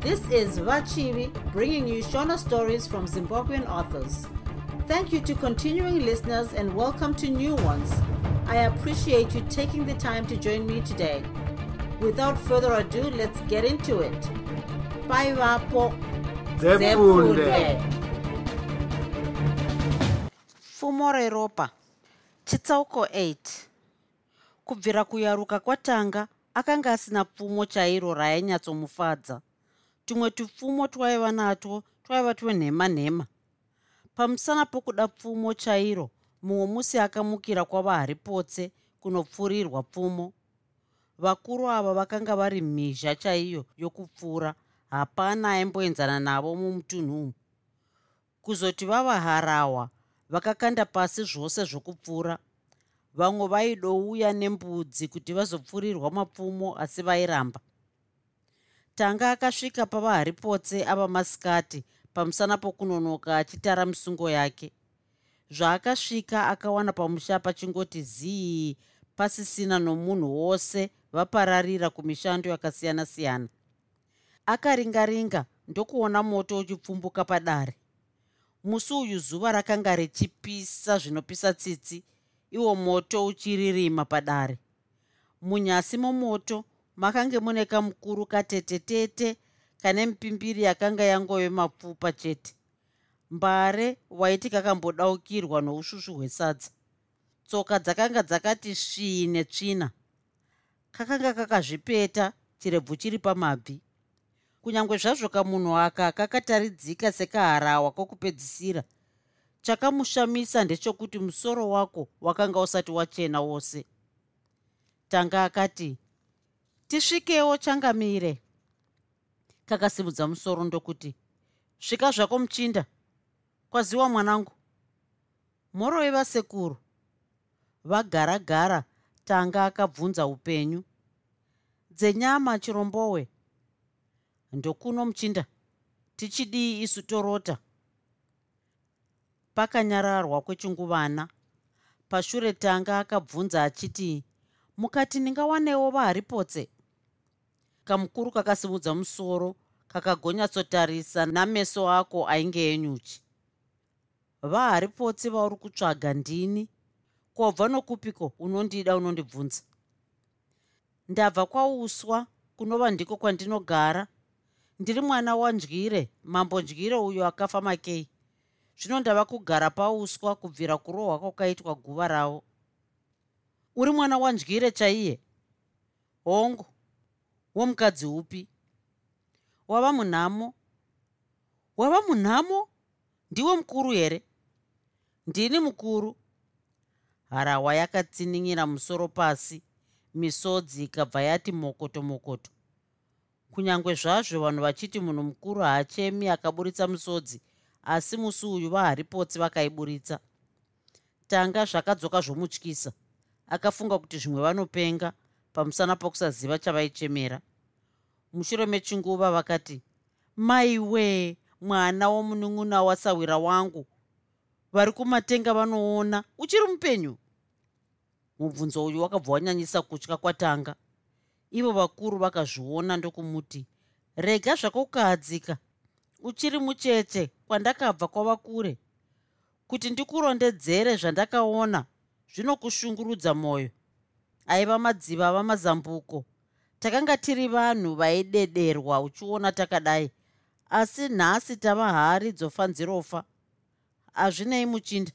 This is Vachivi bringing you Shona stories from Zimbabwean authors. Thank you to continuing listeners and welcome to new ones. I appreciate you taking the time to join me today. Without further ado, let's get into it. Bye, Vapo. Zefunde. pfumo reropa chitsauko 8 kubvira kuyaruka kwatanga akanga asina pfumo chairo rainyatsomufadza tumwe tupfumo twaiva natwo twaiva twenhema nhema pamusana pokuda pfumo chairo mumwe musi akamukira kwavaharipotse kunopfurirwa pfumo. Vakuru ava vakanga vari mhizha chaiyo yokupfuura hapana aimboenzana navo mumutunhu umu. Kuzoti vavaharawa vakakanda pasi zvose zvokupfuura vamwe vaidouya nembudzi kuti vazopfurirwa mapfumo asi vairamba tanga akasvika pavaharipotse ava masikati pamusana pokunonoka achitara misungo yake. Zvaakasvika akawana pamusha pachingoti zii pasisina nomunhu wose vapararira kumishando yakasiyana-siyana. Akaringaringa ndokuona moto uchipfumbuka padare. Musi uyu zuva rakanga richipisa zvinopisa tsitsi iwo moto uchiririma padare. Munyasi momoto makange mune kamukuru katetetete kane mipimbiri yakanga yangove mapfupa chete. Mbare waiti kakambodaukirwa nousvusvu hwesadza. Tsoka dzakanga dzakati svii netsvina kakanga kakazvipeta chirebvu chiri pamabvi. Kunyange zvazvo kamunhu aka kakataridzika sekaharawa kokupedzisira. Chakamushamisa ndechekuti musoro wako wakanga usati wachena wose. Tanga akati tisvikewo changamire kakasimudza musoro ndokuti svika zvako muchinda kwaziwa mwanangu. Morove sekuru vagara gara tanga akabvunza upenyu. Dzenyama chirombowe. Ndokuno muchinda tichidii isu torota. Pakanyararwa kwechinguvana pashure tanga akabvunza achiti mukati ndingawanewo vaharipotse kamukuru kakasimudza musoro kakagonyatsotarisa nameso ako ainge enyuchi. Vaharipotse vauri kutsvaga ndini kwabva nokupiko unondida unondibvunza. Ndabva kwauswa kunova ndiko kwandinogara ndiri mwana wandyire mambo ndyire uyo akafa makei. Zvino ndava kugara pauswa kubvira kurohwa kwakaitwa guva ravo. Uri mwana wandyire chaiye? Hongu womukadzi upi? Wava munhamo? Wava munhamo? Ndiwe mukuru here? Ndini mukuru. Harawa yakatsinin'ira musoro pasi misodzi ikabva yati mokoto mokoto. Kunyange zvazvo vanhu vachiti munhu mukuru haachemi akaburitsa musodzi asi musi uyu vaharipotsi vakaiburitsa. Tanga zvakadzoka zvomutyisa. Akafunga kuti zvimwe vanopenga pamusana pokusaziva chavaichemera. Mushure mechinguva vakati maiwe mwana womunun'una wasawira wangu vari kumatenga vanoona uchiri mupenyu? Mubvunzo uyu wakabva wanyanyisa kutya kwatanga. Ivo vakuru vakazviona ndokumuti rega zvako ukahadzika uchiri mucheche kwandakabva kwava kure. Kuti ndikurondedzere zvandakaona zvinokushungurudza mwoyo aiva madziva ava mazambuko. Takanga tiri vanhu vaidederwa uchiona takadai. Asi nhasi tava hari dzofa nzirofa hazvinei muchinda.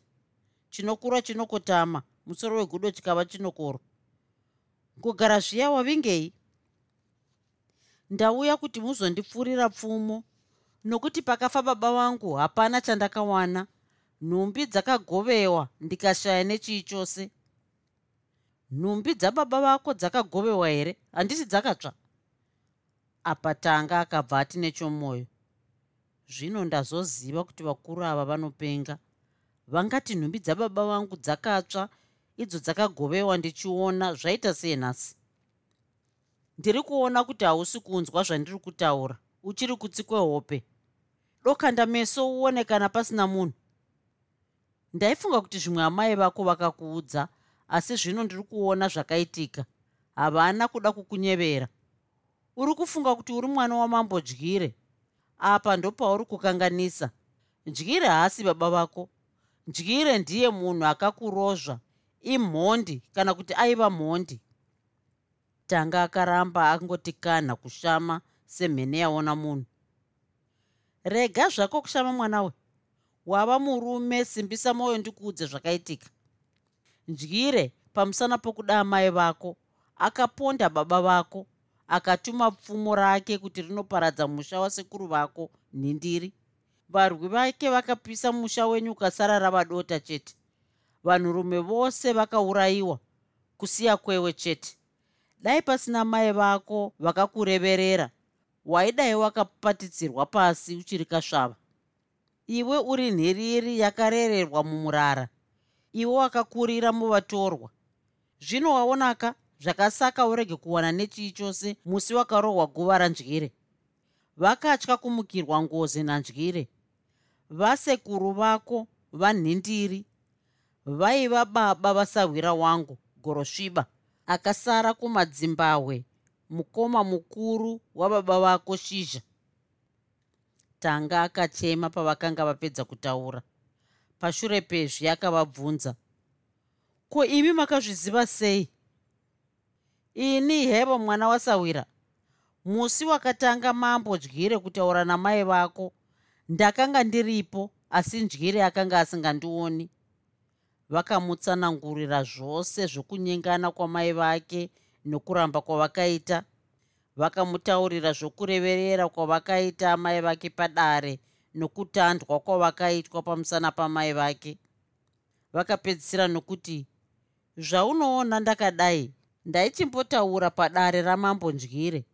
Chinokura chinokotama. Musoro wegudo chikava chinokoro. Kugara zviya wavingei? Ndauya kuti muzondipfuurira pfumo. Nokuti pakafa baba vangu hapana chandakawana. Nhumbi dzakagovewa ndikashaya nechii chose nhumbi dzababa vako dzakagovewa here? Handisi dzakatsva. Apa tanga akabva ati nechomwoyo zvino ndazoziva kuti vakuru ava vanopenga. Vangati nhumbi dzababa vangu dzakatsva idzo dzakagovewa ndichiona zvaita sei nhasi ndiri kuona kuti hausi kunzwa zvandiri kutaura uchiri kutsikwe hope. Dokanda meso uone kana pasina munhu. Ndaifunga kuti zvimwe amai vako vakakuudza asi zvino ndiri kuona zvakaitika. Havana kuda kukunyevera. Uri kufunga kuti uri mwana wamambo dyire apa ndopauri kukanganisa. Dyire haasi baba vako. Dyire ndiye munhu akakurozva imhondi kana kuti aiva mhondi. Tanga akaramba angoti kanha kushama semhene yaona munhu. Rega zvako kushama mwana we. Wava murume simbisa mwoyo ndikuudze zvakaitika ndyire pamusana pokuda amai vako. Akaponda baba vako akatuma pfumo rake kuti rinoparadza musha wasekuru vako nhindiri varwi vake vakapisa musha wenyu ukasara rava dota chete. Vanhurume vose vakaurayiwa kusiya kwewe chete. Dai pasina mai vako vakakureverera waidai wakapatidzirwa pasi uchiri kasvava. Iwe uri nhiriri yakarererwa mumurara iwe wakakurira muvatorwa. Zvino waonaka zvakasaka urege kuwana nechii chose musi wakarohwa guva randyire vakatya kumukirwa ngozi nandyire vasekuru vako vanhindiri vaiva baba vasahwira wangu gorosviba akasara kumadzimbahwe mukoma mukuru wababa vako shizha tanga akachema pavakanga vapedza kutaura pashure pezvi akavabvunza ko imi makazviziva sei? Ini hevo mwana wasawira musi wakatanga mambo dyire kutaura namai vako. Ndakanga ndiripo asi ndyire akanga asingandioni. Vakamutsanangurira zvose zvokunyengana kwamai vake nokuramba kwavakaita. Vakamutaurira zvokureverera kwavakaita mai vake padare nokutandwa kwavakaitwa pamusana pamai vake. Vakapedzisira nokuti zvaunoona ndakadai ndaichimbotaura padare ramambo ndyire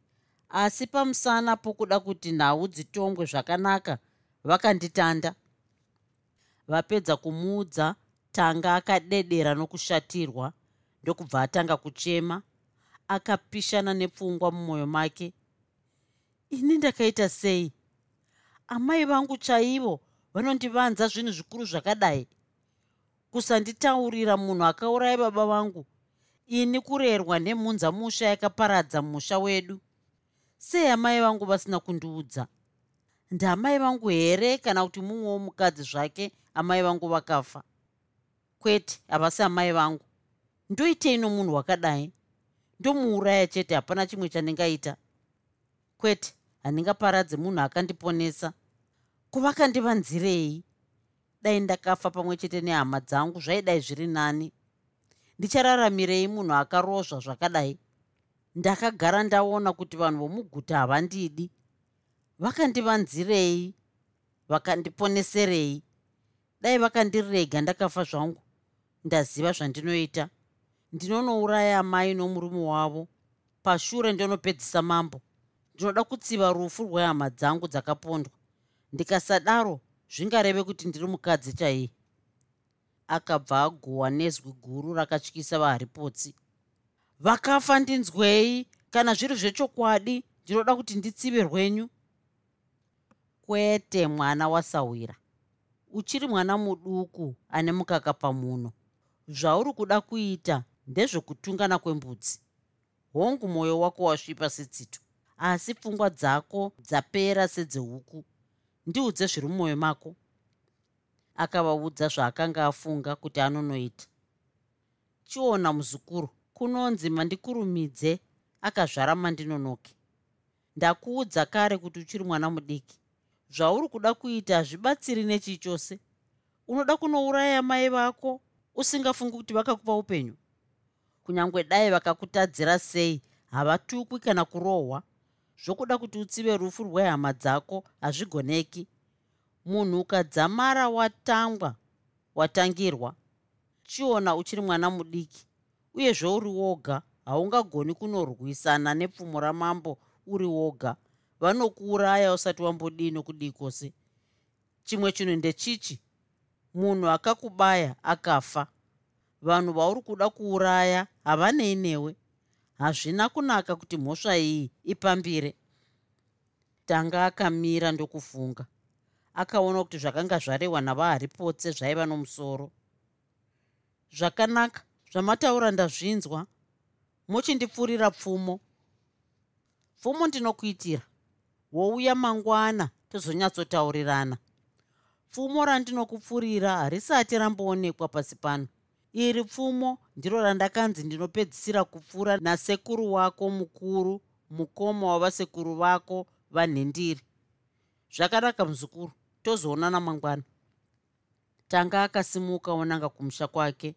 asi pamusana pokuda kuti nhau dzitombwe zvakanaka vakanditanda. Vapedza kumuudza tanga akadedera nokushatirwa ndokubva atanga kuchema akapishana nepfungwa mumwoyo make. Ini ndakaita sei amai vangu chaivo vanondivanza zvinhu zvikuru zvakadai. Kusanditaurira munhu akauraya baba vangu ini kurerwa nemhunza musha yakaparadza musha wedu. Sei amai vangu vasina kundiudza? Ndamai vangu here kana kuti mumwewo mukadzi zvake amai vangu vakafa? Kwete havasi amai vangu. Ndoitei nomunhu wakadai. Ndomuuraya chete hapana chimwe chandingaita kwete handingaparadze munhu akandiponesa kuvakandivanzirei dai ndakafa pamwe chete nehama dzangu zvaidai zviri nani. Ndichararamirei munhu akarozva zvakadai? Ndakagara ndaona kuti vanhu vomuguta havandidi vakandivanzirei vakandiponeserei dai vakandirega ndakafa zvangu? Ndaziva zvandinoita. Ndinonouraya amai nomurume wavo. Pashure ndinopedzisa mambo. Ndinoda kutsiva rufu rwehama dzangu dzakapondwa ndikasadaro zvingareve kuti ndiri mukadzi chaiye. Akabva agohwa nezwi guru rakatyisa vaharipotsi. Vakafa ndinzwei kana zviri zvechokwadi ndinoda kuti nditsive rwenyu? Kwete mwana wasawira. Uchiri mwana muduku ane mukaka pamuno. Zvauri kuda kuita ndezvekutungana kwembudzi. Hongu mwoyo wako wasvipa setsito asi pfungwa dzako dzapera sedzehuku ndiudze zviri mumwoyo mako. Akavaudza zvaakanga afunga kuti anonoita. Chiona muzukuru kunonzi mandikurumidze akazvara mandinonoke. Ndakuudza kare kuti uchiri mwana mudiki. Zvauri kuda kuita hazvibatsiri nechii chose. Unoda kunouraya mai vako usingafungi kuti vakakupa upenyu. Kunyange dai vakakutadzira sei havatukwi kana kurohwa zvokuda kuti utsive rufu rwehama dzako hazvigoneki. Munhu ukadzamara watangwa watangirwa chiona uchiri mwana mudiki uye zvouri woga haungagoni kunorwisana nepfumo ramambo uri woga. Vanokuuraya usati wambodii nokudii kwose chimwe chinhu ndechichi munhu akakubaya akafa. Vanhu vauri kuda kuuraya havanei newe hazvina kunaka kuti mhosva iyi ipambire. Tanga akamira ndokufunga. Akaona kuti zvakanga zvarehwa navaharipotse zvaiva nomusoro. Zvakanaka zvamataura ndazvinzwa. Mochindipfuurira pfumo. Pfumo ndinokuitira wouya mangwana tozonyatsotaurirana pfumo randinokupfurira harisati ramboonekwa pasi pano. Iri pfumo ndiro randakanzi ndinopedzisira kupfuura nasekuru wako mukuru mukoma wavasekuru vako vanhendiri zvakanaka muzukuru tozoonana mangwana tanga akasimuka onanga kumusha kwake.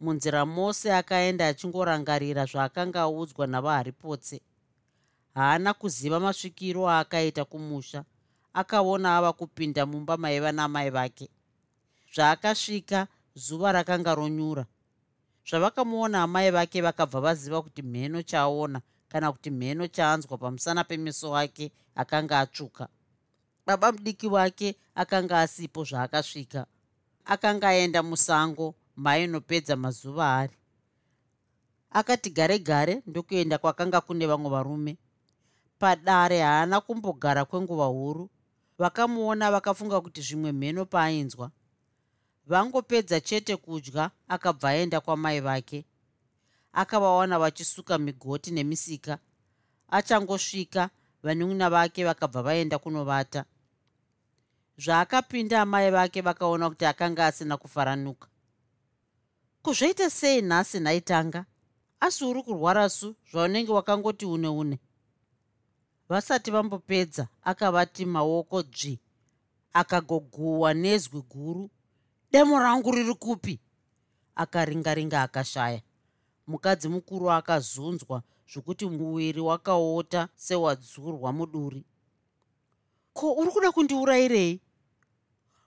Munzira mose akaenda achingorangarira zvaakanga audzwa navaharipotse. Haana kuziva masvikiro aakaita kumusha akaona ava kupinda mumba maiva namai vake. Zvaakasvika zuva rakanga ronyura zvavakamuona amai vake vakabva vaziva kuti mheno chaaona kana kuti mheno chaanzwa pamusana pemeso ake akanga atsvuka. Baba mudiki wake akanga asipo zvaakasvika. Akanga aenda musango mainopedza mazuva ari. Akati gare gare ndokuenda kwakanga kune vamwe varume. Padare haana kumbogara kwenguva huru. Vakamuona vakafunga kuti zvimwe mheno paainzwa vangopedza chete kudya akabva aenda kwamai vake. Akavawana vachisuka migoti nemisika. Achangosvika vanun'una vake vakabva vaenda kunovata. Zvaakapinda amai vake vakaona kuti akanga asina kufaranuka. Kuzvoita sei nhasi naitanga? Asi uri kurwara su? Zvaunenge wakangoti une une. Vasati vambopedza akavati maoko dzvi akagoguhwa nezwi guru demo rangu riri kupi? Akaringaringa akashaya. Mukadzi mukuru akazunzwa zvokuti muviri wakaota sewadzurwa muduri. Ko uri kuda kundiurayirei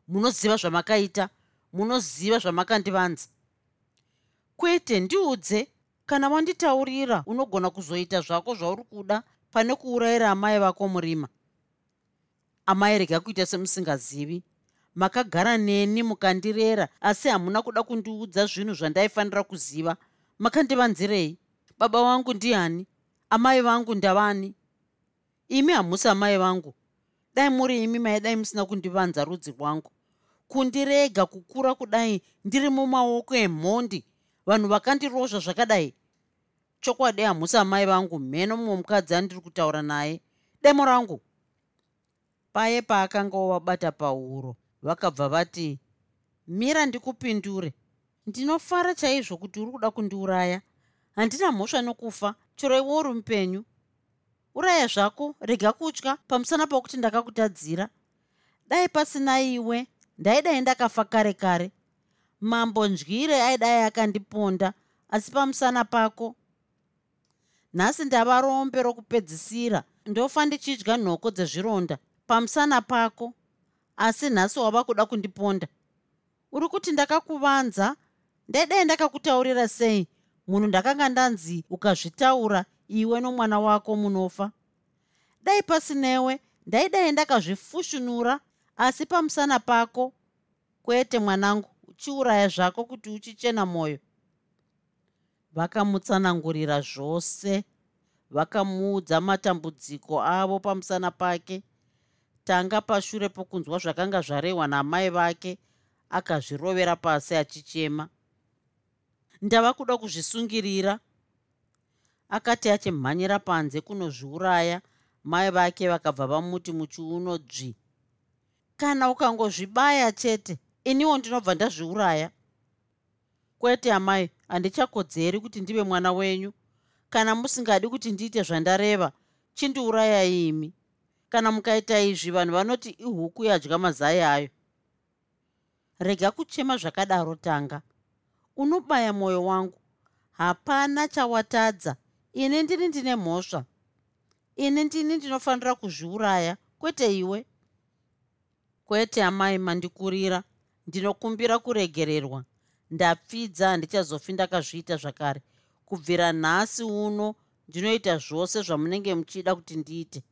munoziva zvamakaita munoziva zvamakandivanza. Kwete ndiudze. Kana wanditaurira unogona kuzoita zvako zvauri kuda pane kuurayira amai vako murima. Amai rega kuita semusingazivi makagara neni mukandirera asi hamuna kuda kundiudza zvinhu zvandaifanira kuziva. Makandivanzirei? Baba vangu ndiani? Amai vangu ndavani? Imi hamusi amai vangu. Dai muri imi maidai musina kundivanza rudzi rwangu. Kundirega kukura kudai ndiri mumaoko emhondi. Vanhu vakandirozva zvakadai. Chokwadi hamusi amai vangu mheno mumwe mukadzi andiri kutaura naye. Demo rangu. Paye paakanga wavabata pauro vakabva vati mira ndikupindure. Ndinofara chaizvo kuti uri kuda kundiuraya. Handina mhosva nokufa. Chero iwe uri mupenyu. Uraya zvako. Rega kutya pamusana pokuti ndakakutadzira. Dai pasina iwe. Ndaidai ndakafa kare kare. Mambo ndyire aidai akandiponda asi pamusana pako. Nhasi ndava rombe rokupedzisira. Ndofa ndichidya nhoko dzezvironda. Pamusana pako asi nhasi wava kuda kundiponda. Uri kuti ndakakuvanza ndaidai ndakakutaurira sei? Munhu ndakanga ndanzi ukazvitaura iwe nomwana wako munofa. Dai pasinewe ndaidai ndakazvifushunura asi pamusana pako kwete mwanangu uchiuraya zvako kuti uchichena mwoyo vakamutsanangurira zvose vakamuudza matambudziko avo pamusana pake tanga pashure pokunzwa zvakanga zvarehwa namai vake akazvirovera pasi achichema. Ndava kuda kuzvisungirira. Akati achimhanyira panze kunozviuraya mai vake vakabva vamuti muchiuno dzvi kana ukangozvibaya chete iniwo ndinobva ndazviuraya. Kwete amai handichakodzeri kuti ndive mwana wenyu. Kana musingadi kuti ndiite zvandareva chindiurayai imi kana mukaita izvi vanhu vanoti ihuku yadya mazai ayo. Rega kuchema zvakadaro tanga. Unobaya mwoyo wangu. Hapana chawatadza. Ini ndini ndine mhosva. Ini ndini ndinofanira kuzviuraya. Kwete iwe. Kwete amai mandikurira. Ndinokumbira kuregererwa. Ndapfidza handichazofi ndakazviita zvakare. Kubvira nhasi uno ndinoita zvose zvamunenge muchida kuti ndiite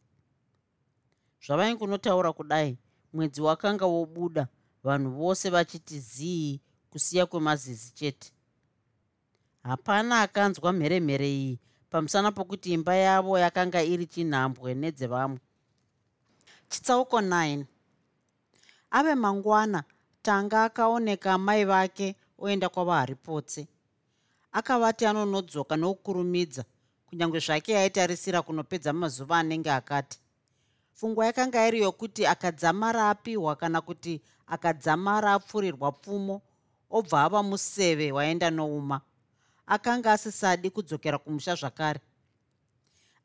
zvavaingunotaura kudai mwedzi wakanga wobuda vanhu vose vachiti zii kusiya kwemazizi chete. Hapana akanzwa mheremhere iyi pamusana pokuti imba yavo yakanga iri chinhambwe nedzevamwe. Chitsauko 9 ave mangwana tanga akaoneka mai vake oenda kwavaharipotse akavati anonodzoka nokukurumidza kunyange zvake aitarisira kunopedza mazuva anenge akati pfungwa yakanga iri yokuti akadzamara apiwa kana kuti akadzamara apfurirwa pfumo obva ava museve waenda nouma. Akanga asisadi kudzokera kumusha zvakare.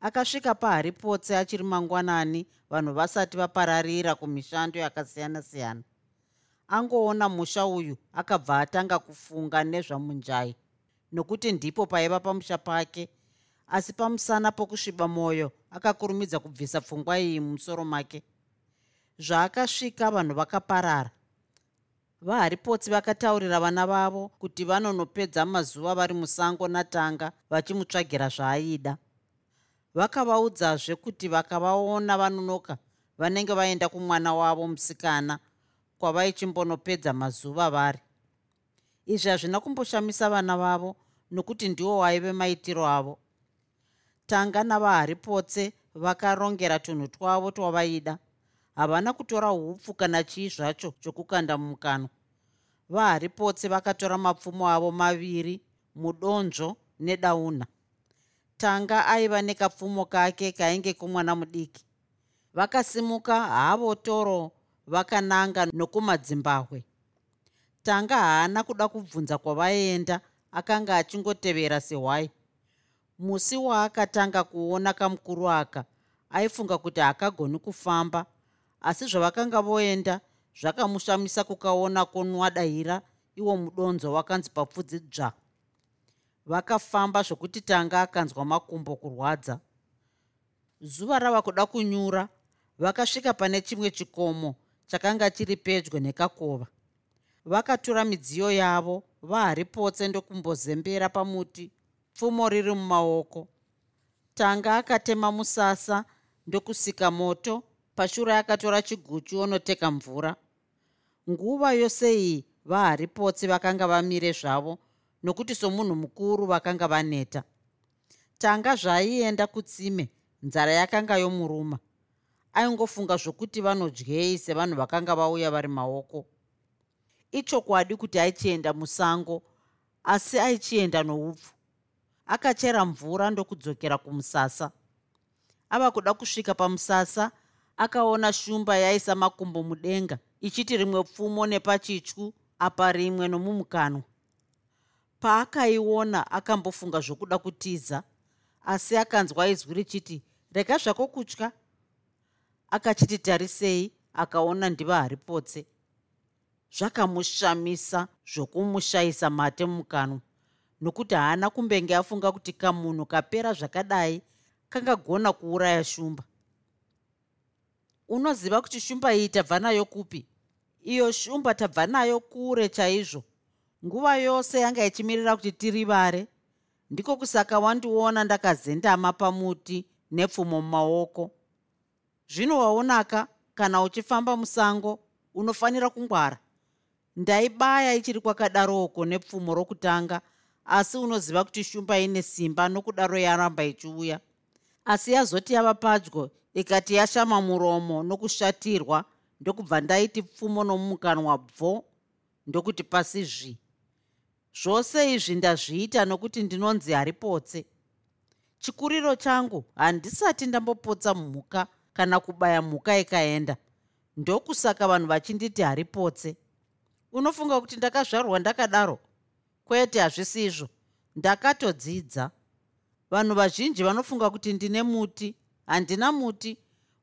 Akasvika paharipotse achiri mangwanani vanhu vasati vapararira kumishando yakasiyana-siyana. Angoona musha uyu akabva atanga kufunga nezvamunjai nokuti ndipo paiva pamusha pake asi pamusana pokusviba mwoyo akakurumidza kubvisa pfungwa iyi mumusoro make. Zvaakasvika vanhu vakaparara. Vaharipotsi vakataurira vana vavo kuti vanonopedza mazuva vari musango natanga vachimutsvagira zvaaida. Vakavaudzazve kuti vakavaona vanonoka vanenge vaenda kumwana wavo musikana kwavaichimbonopedza mazuva vari. Izvi hazvina kumboshamisa vana vavo nokuti ndiwo waive maitiro avo tanga navaharipotse vakarongera tunhu twavo twavaida. Havana kutora upfu kana chii zvacho chokukanda mumukanwa vaharipotse vakatora mapfumo avo maviri mudonzvo nedauna. Tanga aiva nekapfumo kake kainge kumwana mudiki. Vakasimuka havo toro vakananga nokumadzimbahwe tanga haana kuda kubvunza kwavaenda akanga achingotevera sehwai musi waakatanga kuona kamukuru aka aifunga kuti haakagoni kufamba. Asi zvavakanga voenda zvakamushamisa kukaona konwadahira iwo mudonzo wakanzi papfudzi dzva. Vakafamba zvokuti tanga akanzwa makumbo kurwadza. Zuva rava kuda kunyura vakasvika pane chimwe chikomo chakanga chiri pedyo nekakova. Vakatora midziyo yavo vaharipotse ndokumbozembera pamuti pfumo riri mumaoko. Tanga akatema musasa ndokusika moto pashure akatora chiguchu onoteka mvura. Nguva yose iyi vaharipotsi vakanga vamire zvavo nokuti somunhu mukuru vakanga vaneta. Tanga zvaaienda kutsime nzara yakanga yomuruma. Aingofunga zvokuti vanodyei sevanhu vakanga vauya vari maoko. Ichokwadi kuti aichienda musango asi aichienda noupfu akachera mvura ndokudzokera kumusasa. Ava kuda kusvika pamusasa akaona shumba yaisa makumbo mudenga ichiti rimwe pfumo nepachityu apa rimwe nomumukanwa paakaiona akambofunga zvokuda kutiza asi akanzwa izwi richiti rega zvako kutya. Akachiti tarisei akaona ndiva haripotse. Zvakamushamisa zvokumushayisa mate mumukanwa nokuti haana kumbenge afunga kuti kamunhu kapera zvakadai kangagona kuuraya shumba. Unoziva kuti shumba iyi tabva nayo kupi? Iyo shumba tabva nayo kure chaizvo. Nguva yose yanga ichimirira kuti tirivare. Ndiko kusaka wandiona ndakazendama pamuti nepfumo mumaoko. Zvino waonaka kana uchifamba musango unofanira kungwara. Ndaibaya ichiri kwakadaroko nepfumo rokutanga asi unoziva kuti shumba ine simba nokudaro yaramba ichiuya. Asi yazoti yava padyo ikati yashama muromo nokushatirwa ndokubva ndaiti pfumo nomumukanwa bvo ndokuti pasi zvi. Zvose izvi ndazviita nokuti ndinonzi haripotse. Chikuriro changu handisati ndambopotsa mhuka kana kubaya mhuka ikaenda. Ndokusaka vanhu vachinditi haripotse. Unofunga kuti ndakazvarwa ndakadaro kwete hazvisi izvo. Ndakatodzidza. Vanhu vazhinji vanofunga kuti ndine muti. Handina muti.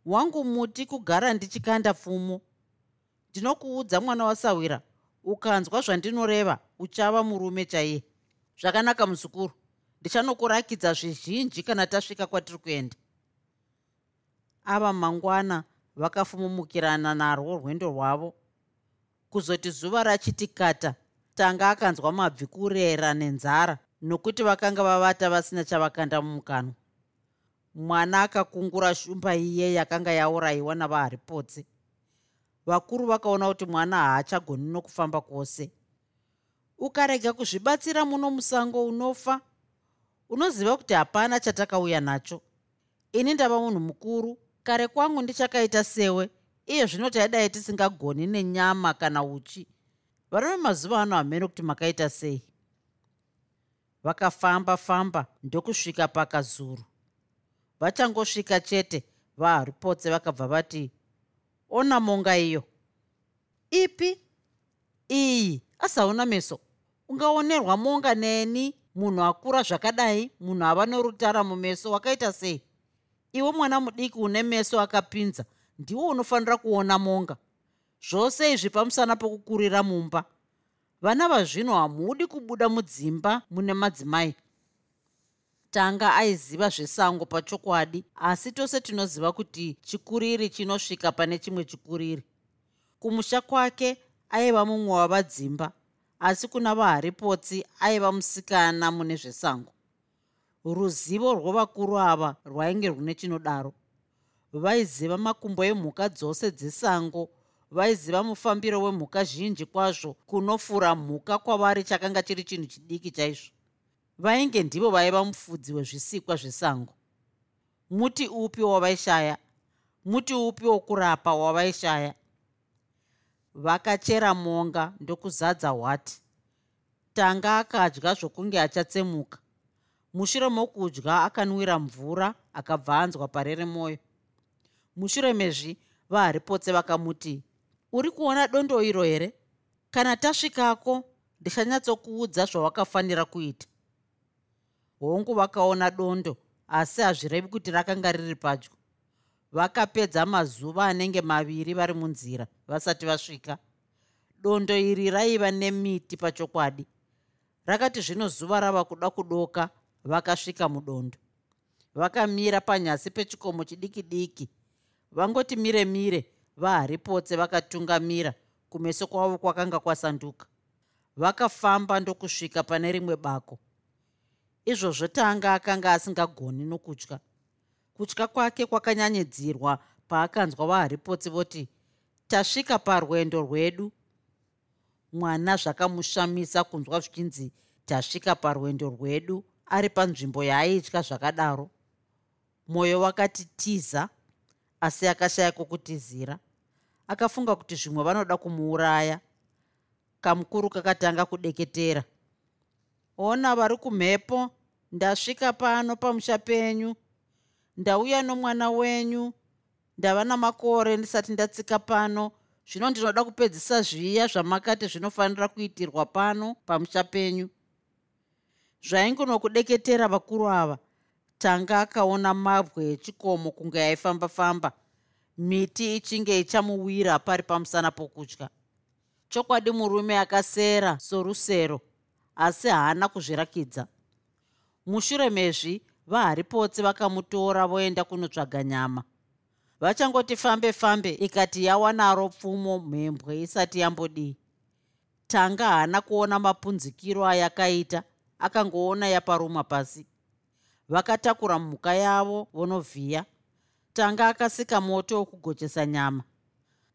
Wangu muti kugara ndichikanda pfumo ndinokuudza mwana wasawira ukanzwa zvandinoreva uchava murume chaiye. Zvakanaka muzukuru. Ndichanokurakidza zvizhinji kana tasvika kwatiri kuenda. Ava mangwana vakafumumukirana narwo rwendo rwavo. Kuzoti zuva rachitikata tanga akanzwa mabvi kurera nenzara nokuti vakanga vavata vasina chavakanda mumukanwa. Mwana akakungura shumba iye yakanga yaurayiwa navaharipotsi vakuru vakaona kuti mwana haachagoni nokufamba kwose. Ukarega kuzvibatsira muno musango unofa? Unoziva kuti hapana chatakauya nacho. Ini ndava munhu mukuru kare kwangu ndichakaita sewe iye zvino taidai tisingagoni nenyama kana uchi varume mazuva ano hamene kuti makaita sei? Vakafamba famba ndokusvika pakazuru. Vachangosvika chete vaharipotse vakabva vati ona monga iyo. Ipi? Iyi asauna meso. Ungaonerwa monga neni. Munhu akura zvakadai munhu ava norutara mumeso wakaita sei? Iwe mwana mudiki une meso akapinza ndiwo unofanira kuona monga zvose izvi pamusana pokukurira mumba. Vana vazvino hamudi kubuda mudzimba mune madzimai. Tanga aiziva zvesango pachokwadi asi tose tinoziva kuti chikuriri chinosvika pane chimwe chikuriri. Kumusha kwake aiva mumwe wavadzimba asi kuna vaharipotsi aiva musikana mune zvesango. Ruzivo rwovakuru ava rwainge rune chinodaro. Vaiziva makumbo emhuka dzose dzesango vaiziva mufambiro wemhuka zhinji kwazvo kunofura mhuka kwavari chakanga chiri chinhu chidiki chaizvo. Vainge ndivo vaiva mufudzi wezvisikwa zvesango. Muti upi wavaishaya? Muti upi wokurapa wavaishaya? Vakachera monga ndokuzadza hwati tanga akadya zvokunge achatsemuka. Mushure mokudya akanwira mvura akabva anzwa parere mwoyo mushure mezvi vaharipotse vakamuti uri kuona dondo iro here? Kana tasvikako ndichanyatsokuudza zvawakafanira kuita. Hongu vakaona dondo asi hazvirevi kuti rakanga riri padyo. Vakapedza mazuva anenge maviri vari munzira vasati vasvika. Dondo iri raiva nemiti pachokwadi. Rakati zvino zuva rava kuda kudoka vakasvika mudondo. Vakamira panyasi pechikomo chidiki diki. Vangoti mire mire vaharipotse vakatungamira kumeso kwavo kwakanga kwasanduka. Vakafamba ndokusvika pane rimwe bako. Izvozvo tanga akanga asingagoni nokutya. Kutya kwake kwakanyanyedzirwa paakanzwa vaharipotsi voti tasvika parwendo rwedu. Mwana zvakamushamisa kunzwa zvichinzi tasvika parwendo rwedu ari panzvimbo yaaitya zvakadaro. Mwoyo wakati tiza asi akashaya kwokutizira akafunga kuti zvimwe vanoda kumuuraya. Kamukuru kakatanga kudeketera. Ona vari kumhepo ndasvika pano pamusha penyu. Ndauya nomwana wenyu ndava namakore ndisati ndatsika pano. Zvino ndinoda kupedzisa zviya zvamakati zvinofanira kuitirwa pano pamusha penyu. Zvaingonokudeketera vakuru ava tanga akaona mabwe echikomo kunge aifamba-famba miti ichinge ichamuwira pari pamusana pokutya chokwadi murume akasera sorusero asi haana kuzvirakidza. Mushure mezvi vaharipotsi vakamutora voenda kunotsvaga nyama. Vachangoti fambe fambe ikati yawa naro pfumo mhembwe isati yambodii tanga haana kuona mapunzikiro ayakaita akangoona yaparuma pasi. Vakatakura mhuka yavo vonovhiya tanga akasika moto wokugochesa nyama.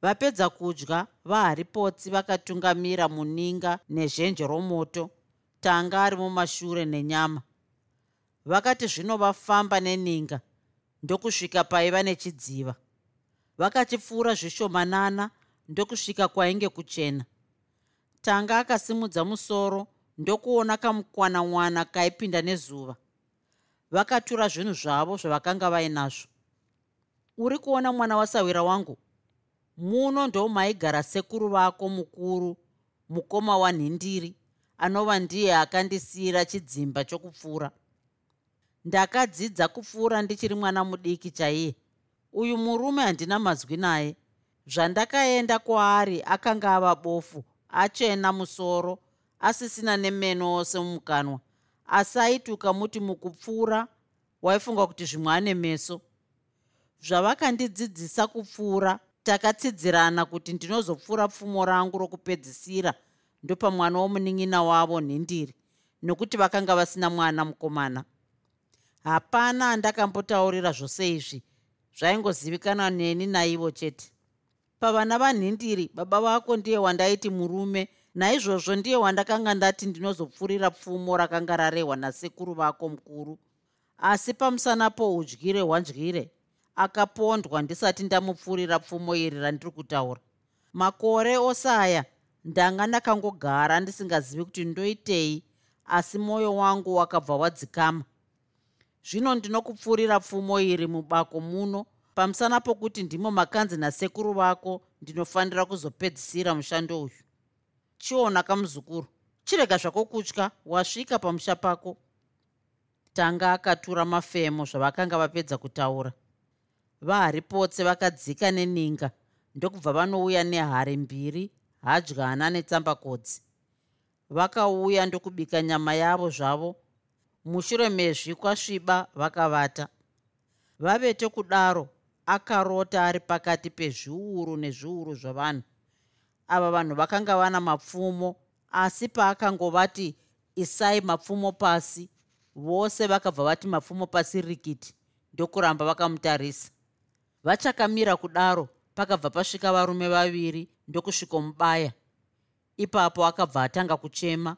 Vapedza kudya vaharipotsi vakatungamira muninga nezhenje romoto tanga ari mumashure nenyama. Vakati zvino vafamba neninga ndokusvika paiva nechidziva. Vakachipfuura zvishomanana ndokusvika kwainge kuchena. Tanga akasimudza musoro ndokuona kamukwanamwana kaipinda nezuva. Vakatura zvinhu zvavo zvavakanga vainazvo uri kuona mwana wasawira wangu? Muno ndomaigara sekuru vako mukuru mukoma wanhindiri anova ndiye akandisiyira chidzimba chokupfuura. Ndakadzidza kupfuura ndichiri mwana mudiki chaiye. Uyu murume handina mazwi naye. Zvandakaenda kwaari akanga ava bofu achena musoro asisina nemeno ose mumukanwa asi aituka muti mukupfuura waifunga kuti zvimwe ane meso zvavakandidzidzisa kupfuura takatsidzirana kuti ndinozopfuura pfumo rangu rokupedzisira ndopamwana womunin'ina wavo nhindiri nokuti vakanga vasina mwana mukomana. Hapana andakambotaurira zvose izvi zvaingozivikanwa neni naivo chete. Pavana vanhindiri baba vako ndiye wandaiti murume naizvozvo ndiye wandakanga ndati ndinozopfurira pfumo rakanga rarehwa nasekuru vako mukuru. Asi pamusana poudyire hwandyire akapondwa ndisati ndamupfurira pfumo iri randiri kutaura. Makore ose aya ndanga ndakangogara ndisingazivi kuti ndoitei asi mwoyo wangu wakabva wadzikama. Zvino ndinokupfuurira pfumo iri mubako muno pamusana pokuti ndimo makanzi nasekuru vako ndinofanira kuzopedzisira mushando uyu. Chiona kamuzukuru chirega zvako kutya wasvika pamusha pako. Tanga akatura mafemo zvavakanga vapedza kutaura vaharipotse vakadzika neninga. Ndokubva vanouya nehari mbiri hadyana netsambakodzi vakauya ndokubika nyama yavo zvavo. Mushure mezvikwasviba vakavata. Vavete kudaro akarota ari pakati pezviuru nezviuru zvavanhu. Ava vanhu vakanga vana mapfumo asi paakangovati isai mapfumo pasi vose vakabva vati mapfumo pasi rikiti ndokuramba vakamutarisa vachakamira kudaro pakabva pasvika varume vaviri ndokusvikomubaya. Ipapo akabva atanga kuchema.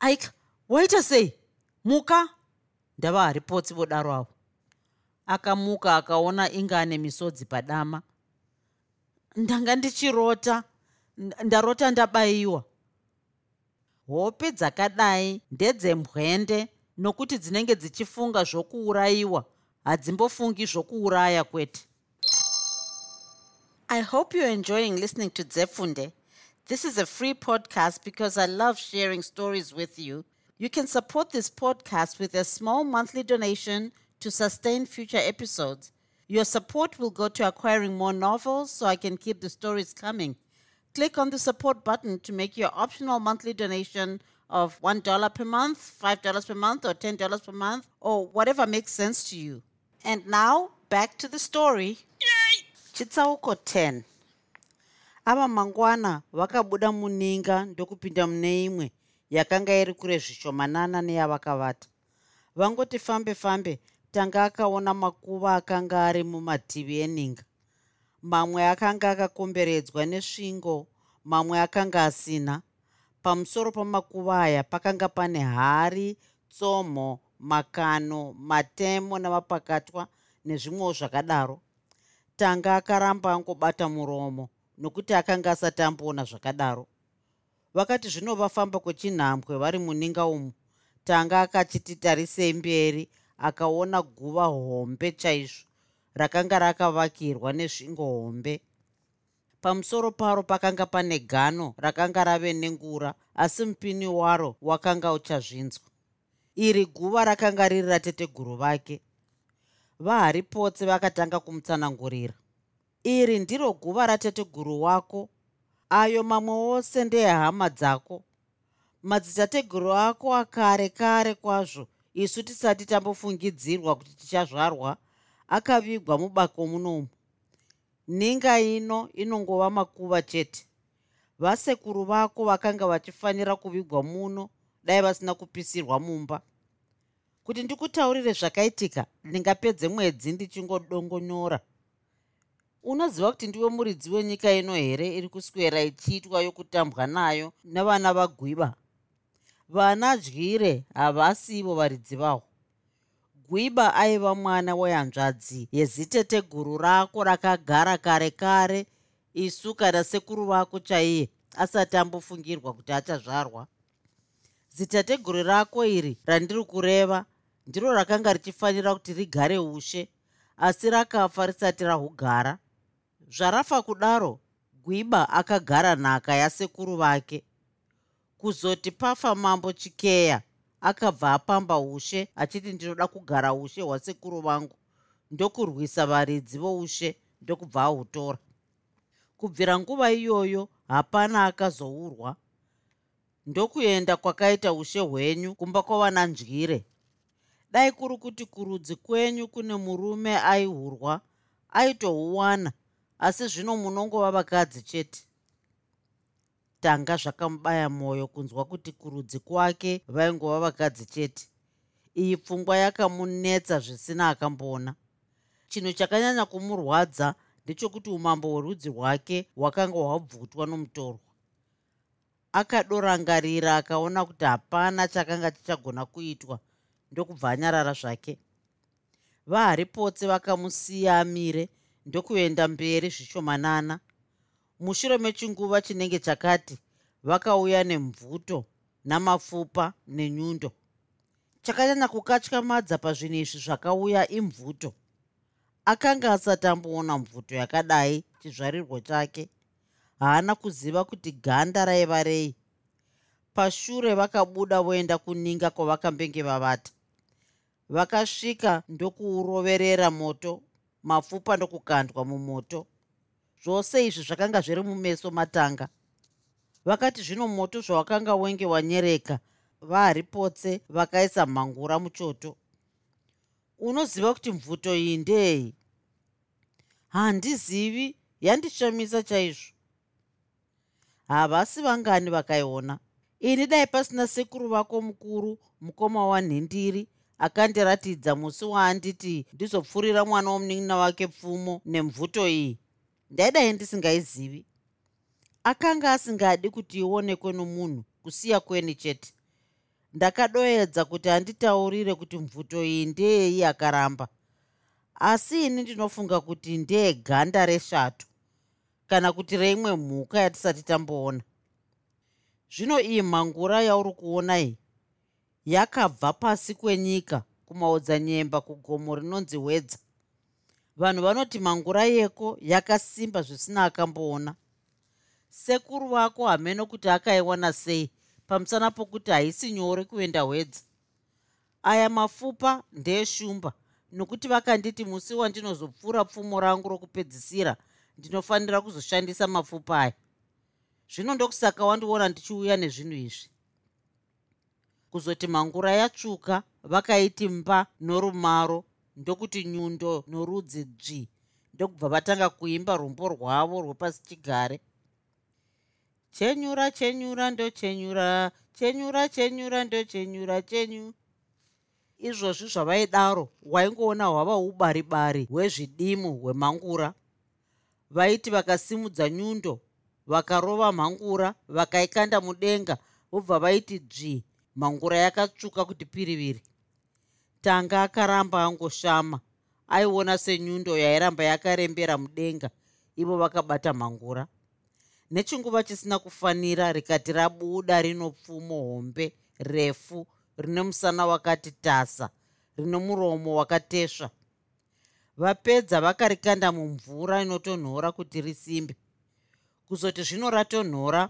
Aika waita sei? Muka? Ndava haripotsi vodaro avo. Akamuka akaona inga ane misodzi padama. Ndanga ndichirota ndarota ndabayiwa hope dzakadai ndedzemwende nokuti dzinenge dzichifunga zvokuurayiwa hadzimbofungi zvokuuraya kwete. I hope you're enjoying listening to dzefunde this is a free podcast because i love sharing stories with you. You can support this podcast with a small monthly donation to sustain future episodes. Your support will go to acquiring more novels so i can keep the stories coming. Click on the support button to make your optional monthly donation of $1 per month, $5 per month, or $10 per month, or whatever makes sense to you. And now, back to the story. chitsauko 10 ava mangwana vakabuda muninga ndokupinda mune imwe yakanga iri kure zvishomanana neyavakavata. Vangoti fambe fambe tanga akaona makuva akanga ari mumativi eninga. Mamwe akanga akakomberedzwa nesvingo mamwe akanga asina. Pamusoro pamakuva aya pakanga pane hari tsomho makano matemo namapakatwa nezvimwewo zvakadaro. Tanga akaramba angobata muromo nokuti akanga asati amboona zvakadaro. Vakati zvino vafamba kwechinhambwe vari muninga umu tanga akachititarisei mberi akaona guva hombe chaizvo rakanga rakavakirwa nezvingo hombe. Pamusoro paro pakanga pane gano rakanga rave nengura asi mupini waro wakanga uchazvinzwa iri guva rakanga riri rateteguru vake. Vaharipotse vakatanga kumutsanangurira. Iri ndiro guva rateteguru wako. Ayo mamwe ose ndehama dzako. Madzitateguru ako akare kare kwazvo. Isu tisati tambofungidzirwa kuti tichazvarwa akavigwa mubako munomu ninga ino inongova makuva chete. Vasekuru vako vakanga vachifanira kuvigwa muno dai vasina kupisirwa mumba. Kuti ndikutaurire zvakaitika ndingapedze mwedzi ndichingodongonyora unoziva kuti ndiwe muridzi wenyika ino here iri kuswera ichiitwa yokutambwa nayo nevana vagwiba? Vana dyire havasivo varidzi vahwo. Gwiba aiva mwana wehanzvadzi yeziteteguru rako rakagara kare kare isu kana sekuru vako chaiye asati ambofungirwa kuti achazvarwa zitateguru rako iri randiri kureva ndiro rakanga richifanira kuti rigare ushe asi rakafa risati rahugara. Zvarafa kudaro gwiba akagara nhaka yasekuru vake. Kuzoti pafa mambo chikeya akabva apamba ushe achiti ndinoda kugara ushe hwasekuru vangu ndokurwisa varidzi voushe ndokubva ahutora kubvira nguva iyoyo hapana akazourwa ndokuenda kwakaita ushe hwenyu kumba kwavanandyire dai kuri kuti kurudzi kwenyu kune murume aihurwa aitohuwana asi zvino munongova vakadzi chete. Tanga zvakamubaya mwoyo kunzwa kuti kurudzi kwake vaingova vakadzi chete. Iyi pfungwa yakamunetsa zvisina akamboona chinhu chakanyanya kumurwadza ndechokuti umambo hwerudzi rwake hwakanga hwabvutwa nomutorwa akadorangarira akaona kuti hapana chakanga chichagona kuitwa ndokubva anyarara zvake. Vaharipotse vakamusiya amire ndokuenda mberi zvishomanana. Mushure mechinguva chinenge chakati vakauya nemvuto namapfupa nenyundo. Chakanyanya kukatyamadza pazvinhu izvi zvakauya imvuto. Akanga asati amboona mvuto yakadai chizvarirwo chake haana kuziva kuti ganda raiva rei. Pashure vakabuda voenda kuninga kwavakambenge vavata. Vakasvika ndokuuroverera moto mapfupa ndokukandwa mumoto. Zvose izvi zvakanga zviri mumeso matanga. Vakati zvino moto zvawakanga wenge wanyereka vaharipotse vakaisa mhangura muchoto. Unoziva kuti mvuto iyi ndei handizivi yandishamisa chaizvo havasi vangani vakaiona. Ini dai pasina sekuru vako mukuru mukoma wanhindiri akandiratidza musi waanditi ndizopfurira mwana womunin'ina wake pfumo nemvuto iyi. Ndaidai ndisingaizivi akanga asingadi kuti ionekwe nomunhu kusiya kweni chete. Ndakadoedza kuti anditaurire kuti mvuto iyi ndeyei akaramba asi ini ndinofunga kuti ndeyeganda reshato kana kuti reimwe mhuka yatisati tamboona. Zvino iyi mhangura yauri kuona iyi yakabva pasi kwenyika kumaodzanyemba kugomo rinonzi hwedza. Vanhu vanoti mhangura yeko yakasimba zvisina akamboona. Sekuru vako hameno kuti akaiwana sei pamusana pokuti haisi nyore kuenda hwedza. Aya mapfupa ndeeshumba nokuti vakanditi musi wandinozopfuura pfumo rangu rokupedzisira ndinofanira kuzoshandisa mapfupa aya. Zvino ndokusaka wandiona ndichiuya nezvinhu izvi. Kuzoti mangura yatsvuka vakaiti mba norumaro ndokuti nyundo norudzi dzvi ndokubva vatanga kuimba rumbo rwavo rwepasi chigare chenyura chenyura ndochenyura chenyura chenyura ndochenyura chenyu. Izvozvi zvavaidaro waingoona hwava ubaribari hwezvidimu hwemangura vaiti vakasimudza nyundo vakarova mhangura vakaikanda mudenga vobva vaiti dzvi mhangura yakatsvuka kuti piriviri. Tanga akaramba angoshama aiona senyundo yairamba yakarembera mudenga ivo vakabata mhangura. Nechinguva chisina kufanira rikati rabuda rino pfumo hombe refu rine musana wakati tasa rino muromo wakatesva vapedza vakarikanda mumvura inotonhora kuti risimbe. Kuzoti zvino ratonhora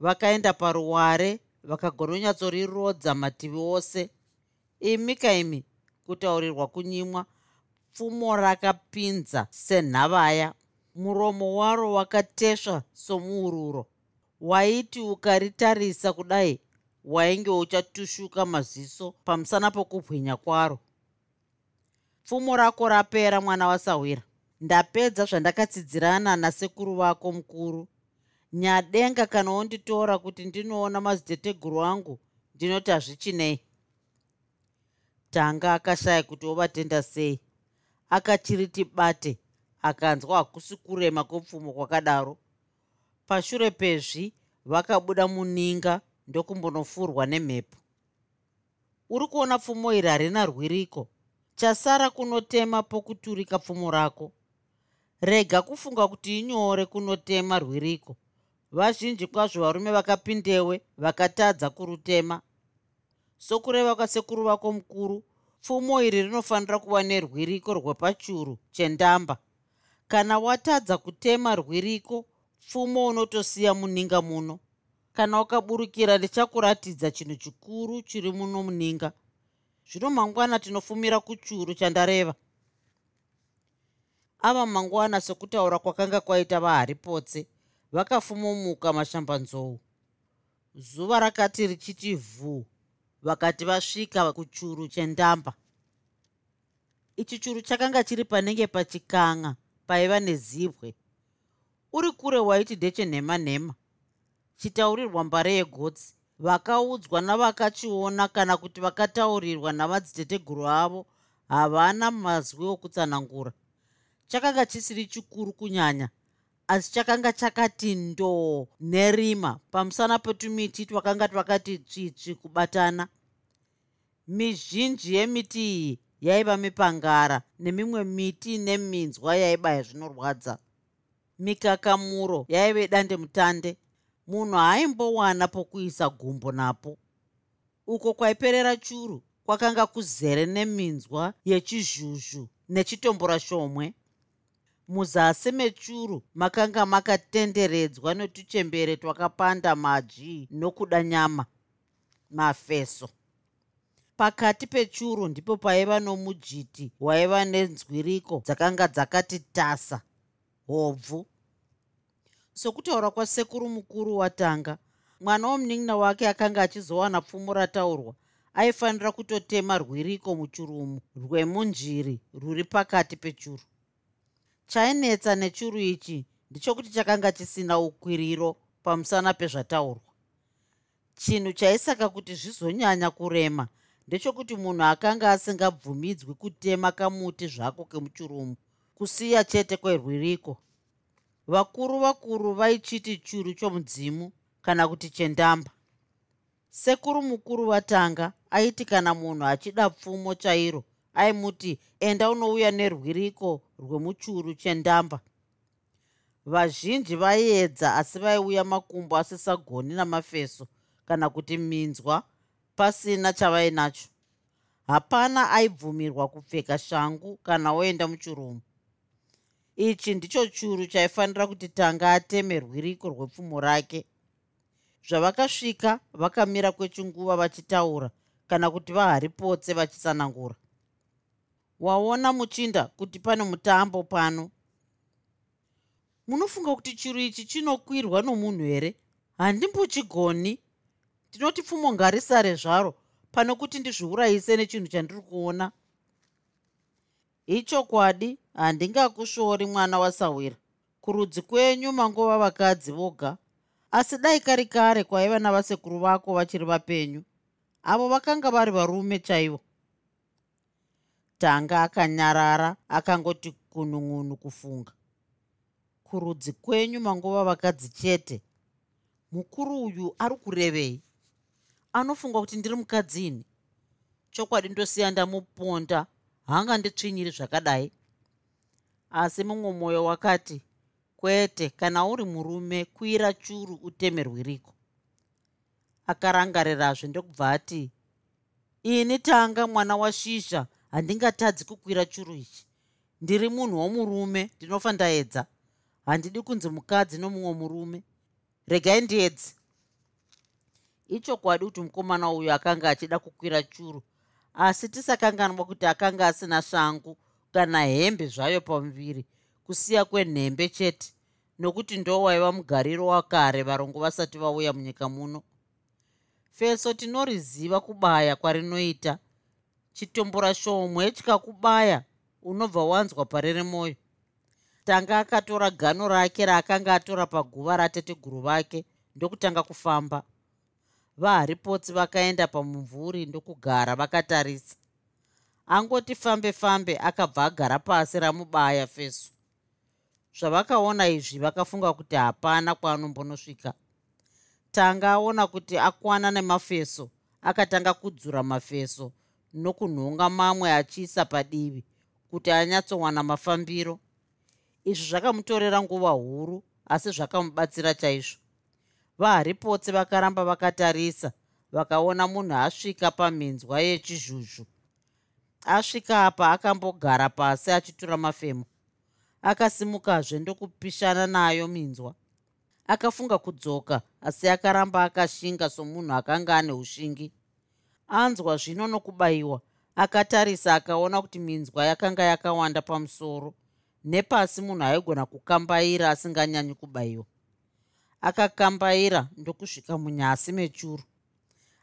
vakaenda paruware vakagononyatsorirodza mativi ose. Imi kaimi kutaurirwa kunyimwa pfumo rakapinza senhavaya. Muromo waro wakatesva somuururo. Waiti ukaritarisa kudai wainge uchatushuka maziso pamusana pokubwinya kwaro pfumo rako rapera mwana wasawira ndapedza zvandakatsidzirana nasekuru vako mukuru. Nyadenga kana wonditora kuti ndinoona madziteteguru angu ndinoti hazvichinei. Tanga akashaya kuti ovatenda sei. Akachiriti bate akanzwa hakusi kurema kwepfumo kwakadaro. Pashure pezvi vakabuda muninga ndokumbonofurwa nemhepo. Uri kuona pfumo iri harina rwiriko chasara kunotema pokuturika pfumo rako. Rega kufunga kuti inyore kunotema rwiriko. Vazhinji kwazvo varume vakapindewe vakatadza kurutema. Sokureva kwasekuru vako mukuru pfumo iri rinofanira kuva nerwiriko rwepachuru chendamba. Kana watadza kutema rwiriko pfumo unotosiya muninga muno. Kana ukaburukira ndichakuratidza chinhu chikuru chiri muno muninga zvino mangwana tinofumira kuchuru chandareva. Ava mangwana sekutaura kwakanga kwaita vaharipotse vakafumomuka mashambanzou. Zuva rakati richiti vhuu vakati vasvika kuchuru chendamba. Ichi churu chakanga chiri panenge pachikanga paiva nezibwe. Uri kure waiti ndechenhema nhema chitaurirwa mbare yegotsi vakaudzwa navakachiona kana kuti vakataurirwa navadziteteguru avo havana mazwi okutsanangura. Chakanga chisiri chikuru kunyanya asi chakanga chakati ndoo nerima. Pamusana petumiti twakanga twakati tsvitsvi kubatana. Mizhinji yemiti iyi yaiva mipangara nemimwe miti neminzwa yaibaya zvinorwadza. Mikakamuro yaive dande mutande munhu haimbowana pokuisa gumbo napo. Uko kwaiperera churu kwakanga kuzere neminzwa yechizhuzhu nechitombora shomwe muzasi mechuru makanga makatenderedzwa netuchembere twakapanda maji nokuda nyama mafeso. Pakati pechuru ndipo paiva nomujiti waiva nenzwiriko dzakanga dzakati tasa hobvu sokutaura kwasekuru mukuru watanga mwana womunin'ina wake akanga achizowana pfumo rataurwa aifanira kutotema rwiriko muchurumu rwemunjiri rwuri pakati pechuru. Chainetsa nechuru ichi ndechokuti chakanga chisina ukwiriro pamusana pezvataurwa. Chinhu chaisaka kuti zvizonyanya kurema ndechokuti munhu akanga asingabvumidzwi kutema kamuti zvako kemuchurumu kusiya chete kwerwiriko vakuru vakuru vaichiti churu chomudzimu kana kuti chendamba. Sekuru mukuru vatanga aiti kana munhu achida pfumo chairo aimuti enda unouya nerwiriko rwemuchuru chendamba. Vazhinji vaiedza asi vaiuya makumbo asisagoni namafeso kana kuti minzwa pasina chavainacho. Hapana aibvumirwa kupfeka shangu kana oenda muchurumu ichi ndicho churu chaifanira kuti tanga ateme rwiriko rwepfumo rake. Zvavakasvika vakamira kwechinguva vachitaura kana kuti vaharipotse vachisanangura waona muchinda kuti pane mutambo pano. Munofunga kuti chiro ichi chinokwirwa nomunhu here handimbochigoni ndinoti pfumo ngarisare zvaro pane kuti ndizviurayise nechinhu chandiri kuona. Ichokwadi handingakushori mwana wasawira. Kurudzi kwenyu mangova vakadzi voga. Asi dai kari kare kwaiva navasekuru vako vachiri vapenyu. Avo vakanga vari varume chaivo. Tanga akanyarara akangoti kunun'unu kufunga. Kurudzi kwenyu mangova vakadzi chete. Mukuru uyu ari kurevei? Anofunga kuti ndiri mukadzini chokwadi ndosiya ndamuponda hanga nditsvinyiri zvakadai asi mumwe mwoyo wakati kwete kana uri murume kwira churu utemerwiriko akarangarirazve ndokubva ati ini tanga mwana washizha handingatadzi kukwira churu ichi. Ndiri munhu womurume ndinofa ndaedza. Handidi kunzi mukadzi nomumwe murume. Regai ndiedzi ichokwadi kuti mukomana uyu akanga achida kukwira churu asi tisakanganwa kuti akanga asina shangu kana hembe zvayo pamuviri kusiya kwenhembe chete nokuti ndo waiva mugariro wakare varongo vasati vauya munyika muno. Feso tinoriziva kubaya kwarinoita chitombora shomwe chikakubaya unobva wanzwa parere mwoyo tanga akatora gano rake raakanga atora paguva rateteguru vake ndokutanga kufamba. Vaharipotsi vakaenda pamumvuri ndokugara vakatarisa angoti fambe fambe akabva agara pasi ramubaya feso zvavakaona izvi vakafunga kuti hapana kwaanombonosvika. Tanga aona kuti akwana nemafeso akatanga kudzura mafeso nokunhonga mamwe achiisa padivi kuti anyatsowana mafambiro. Izvi zvakamutorera nguva huru asi zvakamubatsira chaizvo. Vaharipotsi vakaramba vakatarisa vakaona munhu asvika paminzwa yechizhuzhu asvika apa akambogara pasi achitura mafemo akasimukazve ndokupishana nayo minzwa. Akafunga kudzoka asi akaramba akashinga somunhu akanga ane ushingi. Anzwa zvino nokubayiwa akatarisa akaona kuti minzwa yakanga yakawanda pamusoro. Nepasi munhu aigona kukambaira asinganyanyi kubayiwa. Akakambaira ndokusvika munyasi mechuru.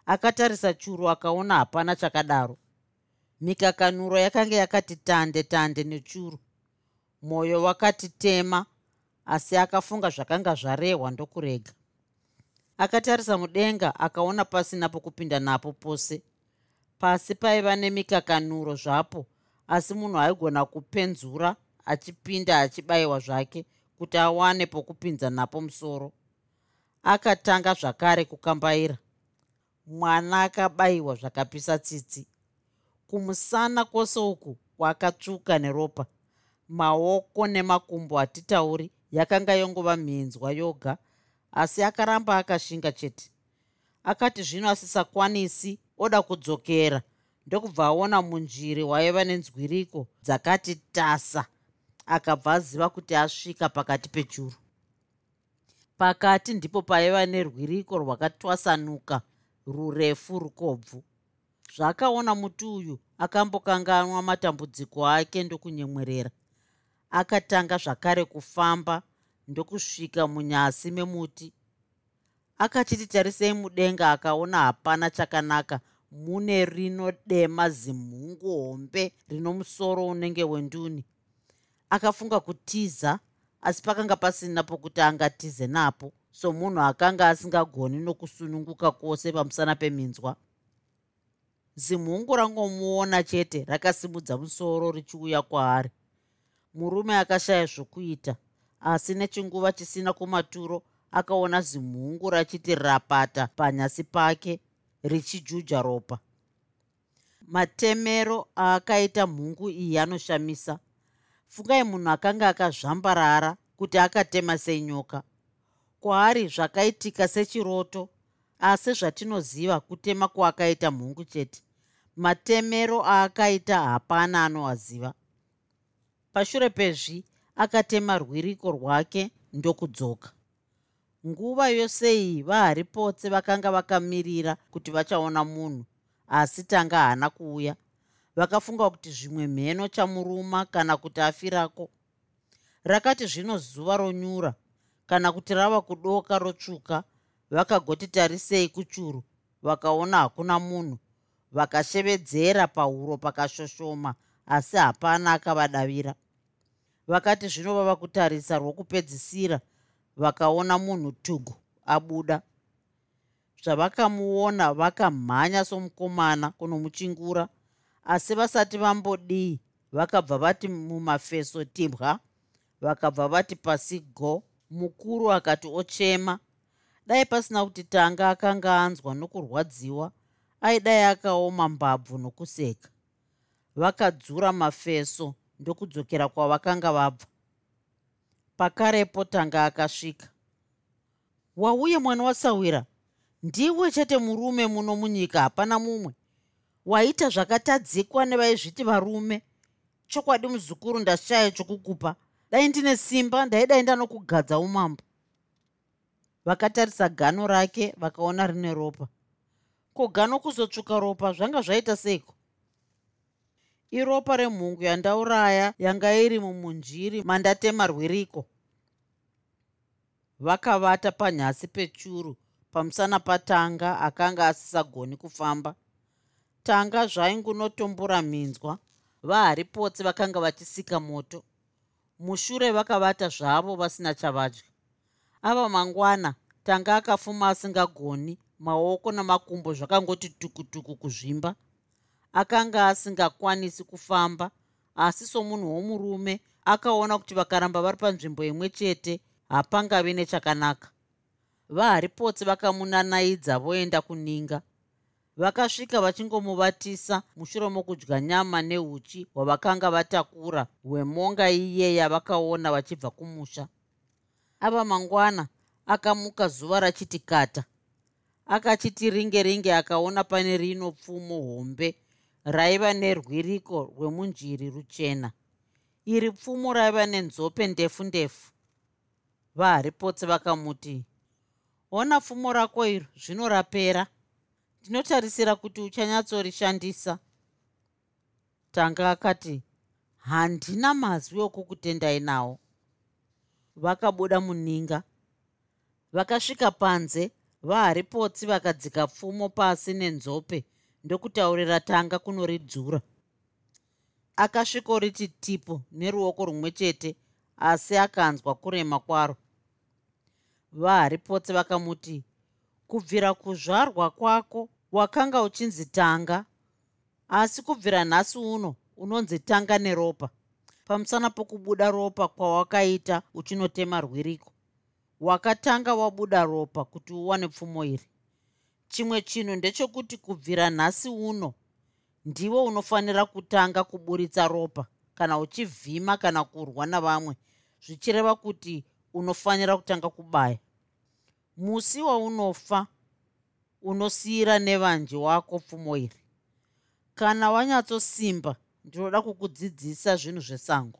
Akatarisa churu akaona hapana chakadaro mikakanuro yakanga yakati tande tande nechuru. Mwoyo wakati tema asi akafunga zvakanga zvarehwa ndokurega. Akatarisa mudenga akaona pasina pokupinda napo pose. Pasi paiva nemikakanuro zvapo asi munhu aigona kupenzura achipinda achibayiwa zvake kuti awane pokupinza napo musoro. Akatanga zvakare kukambaira. Mwana akabayiwa zvakapisa tsitsi kumusana kwose uku kwakatsvuka neropa. Maoko nemakumbo hatitauri yakanga yongova minzwa yoga asi akaramba akashinga chete. Akati zvino asisakwanisi oda kudzokera. Ndokubva aona munjiri waiva nenzwiriko dzakati tasa akabva aziva kuti asvika pakati pechuru pakati ndipo paiva nerwiriko rwakatwasanuka rurefu rukobvu zvaakaona muti uyu akambokanganwa matambudziko ake ndokunyemwerera. Akatanga zvakare kufamba ndokusvika munyasi memuti. Akachiti tarisei mudenga akaona hapana chakanaka. Mune rino dema zimhungu hombe rino musoro unenge wenduni. Akafunga kutiza asi pakanga pasina pokuti angatize napo somunhu akanga asingagoni nokusununguka kwose pamusana peminzwa zimhungu rangomuona chete rakasimudza musoro richiuya kwaari. Murume akashaya zvokuita asi nechinguva chisina kumaturo akaona zimhungu rachiti rapata! panyasi pake richijuja ropa. Matemero aakaita mhungu iyi anoshamisa. Fungai munhu akanga akazvambarara kuti akatema senyoka kwaari zvakaitika sechiroto asi zvatinoziva kutema kwaakaita mhungu chete matemero aakaita hapana anoaziva. Pashure pezvi akatema rwiriko rwake ndokudzoka. Nguva yose iyi vaharipotse vakanga vakamirira kuti vachaona munhu asi tanga haana kuuya. Vakafunga kuti zvimwe mheno chamuruma kana kuti afirako. Rakati zvino zuva ronyura kana kuti rava kudoka rotsvuka vakagoti tarisei kuchuru vakaona hakuna munhu vakashevedzera pahuro pakashoshoma asi hapana akavadavira. Vakati zvino vava kutarisa rwokupedzisira vakaona munhu tugu abuda. Zvavakamuona vakamhanya somukomana kunomuchingura asi vasati vambodii vakabva vati mumafeso tibwa vakabva vati pasi go mukuru akati ochema. Dai pasina kuti tanga akanga anzwa nokurwadziwa aidai akaoma mbabvu nokuseka. Vakadzura mafeso ndokudzokera kwavakanga vabva. Pakarepo tanga akasvika. Wauye mwana wasawira? Ndiwe chete murume muno munyika hapana mumwe. Waita zvakatadzikwa nevaizviti varume. Chokwadi muzukuru ndashaya chokukupa. Dai ndine simba ndaidai ndanokugadza umambo. Vakatarisa gano rake vakaona rine ropa ko gano kuzotsvuka ropa zvanga zvaita seiko? Iropa remhungu yandauraya yanga iri mumunjiri mandatema rwiriko. Vakavata panyasi pechuru pamusana patanga akanga asisagoni kufamba. Tanga zvaingunotombura minzwa vaharipotsi vakanga vachisika moto. Mushure vakavata zvavo vasina chavadya. Ava mangwana tanga akafuma asingagoni maoko namakumbo zvakangoti tukutuku kuzvimba. Akanga asingakwanisi kufamba asi somunhu womurume akaona kuti vakaramba vari panzvimbo imwe chete hapangavi nechakanaka. Vaharipotsi vakamunanaidza voenda kuninga. Vakasvika vachingomuvatisa mushure mokudya nyama neuchi hwavakanga vatakura hwemonga iye yavakaona vachibva kumusha. Ava mangwana akamuka zuva rachiti kata akachiti ringe ringe akaona pane rino pfumo hombe raiva nerwiriko rwemunjiri ruchena. Iri pfumo raiva nenzope ndefu ndefu. Vaharipotsi vakamuti ona pfumo rako iro zvino rapera. Ndinotarisira kuti uchanyatsorishandisa. Tanga akati handina mazwi okukutendai nawo. Vakabuda muninga vakasvika panze vaharipotsi vakadzika pfumo pasi nenzope ndokutaurira tanga kunoridzura. Akasvikoriti tipo neruoko rumwe chete asi akanzwa kurema kwaro. Vaharipotsi vakamuti kubvira kuzvarwa kwako wakanga uchinzi tanga asi kubvira nhasi uno unonzi tanga neropa. Pamusana pokubuda ropa kwawakaita uchinotema rwiriko wakatanga wabuda ropa kuti uwane pfumo iri. Chimwe chinhu ndechekuti kubvira nhasi uno ndiwe unofanira kutanga kuburitsa ropa kana uchivhima kana kurwa navamwe zvichireva kuti unofanira kutanga kubaya. Musi waunofa unosiyira nevanji wako pfumo iri. Kana wanyatsosimba ndinoda kukudzidzisa zvinhu zvesango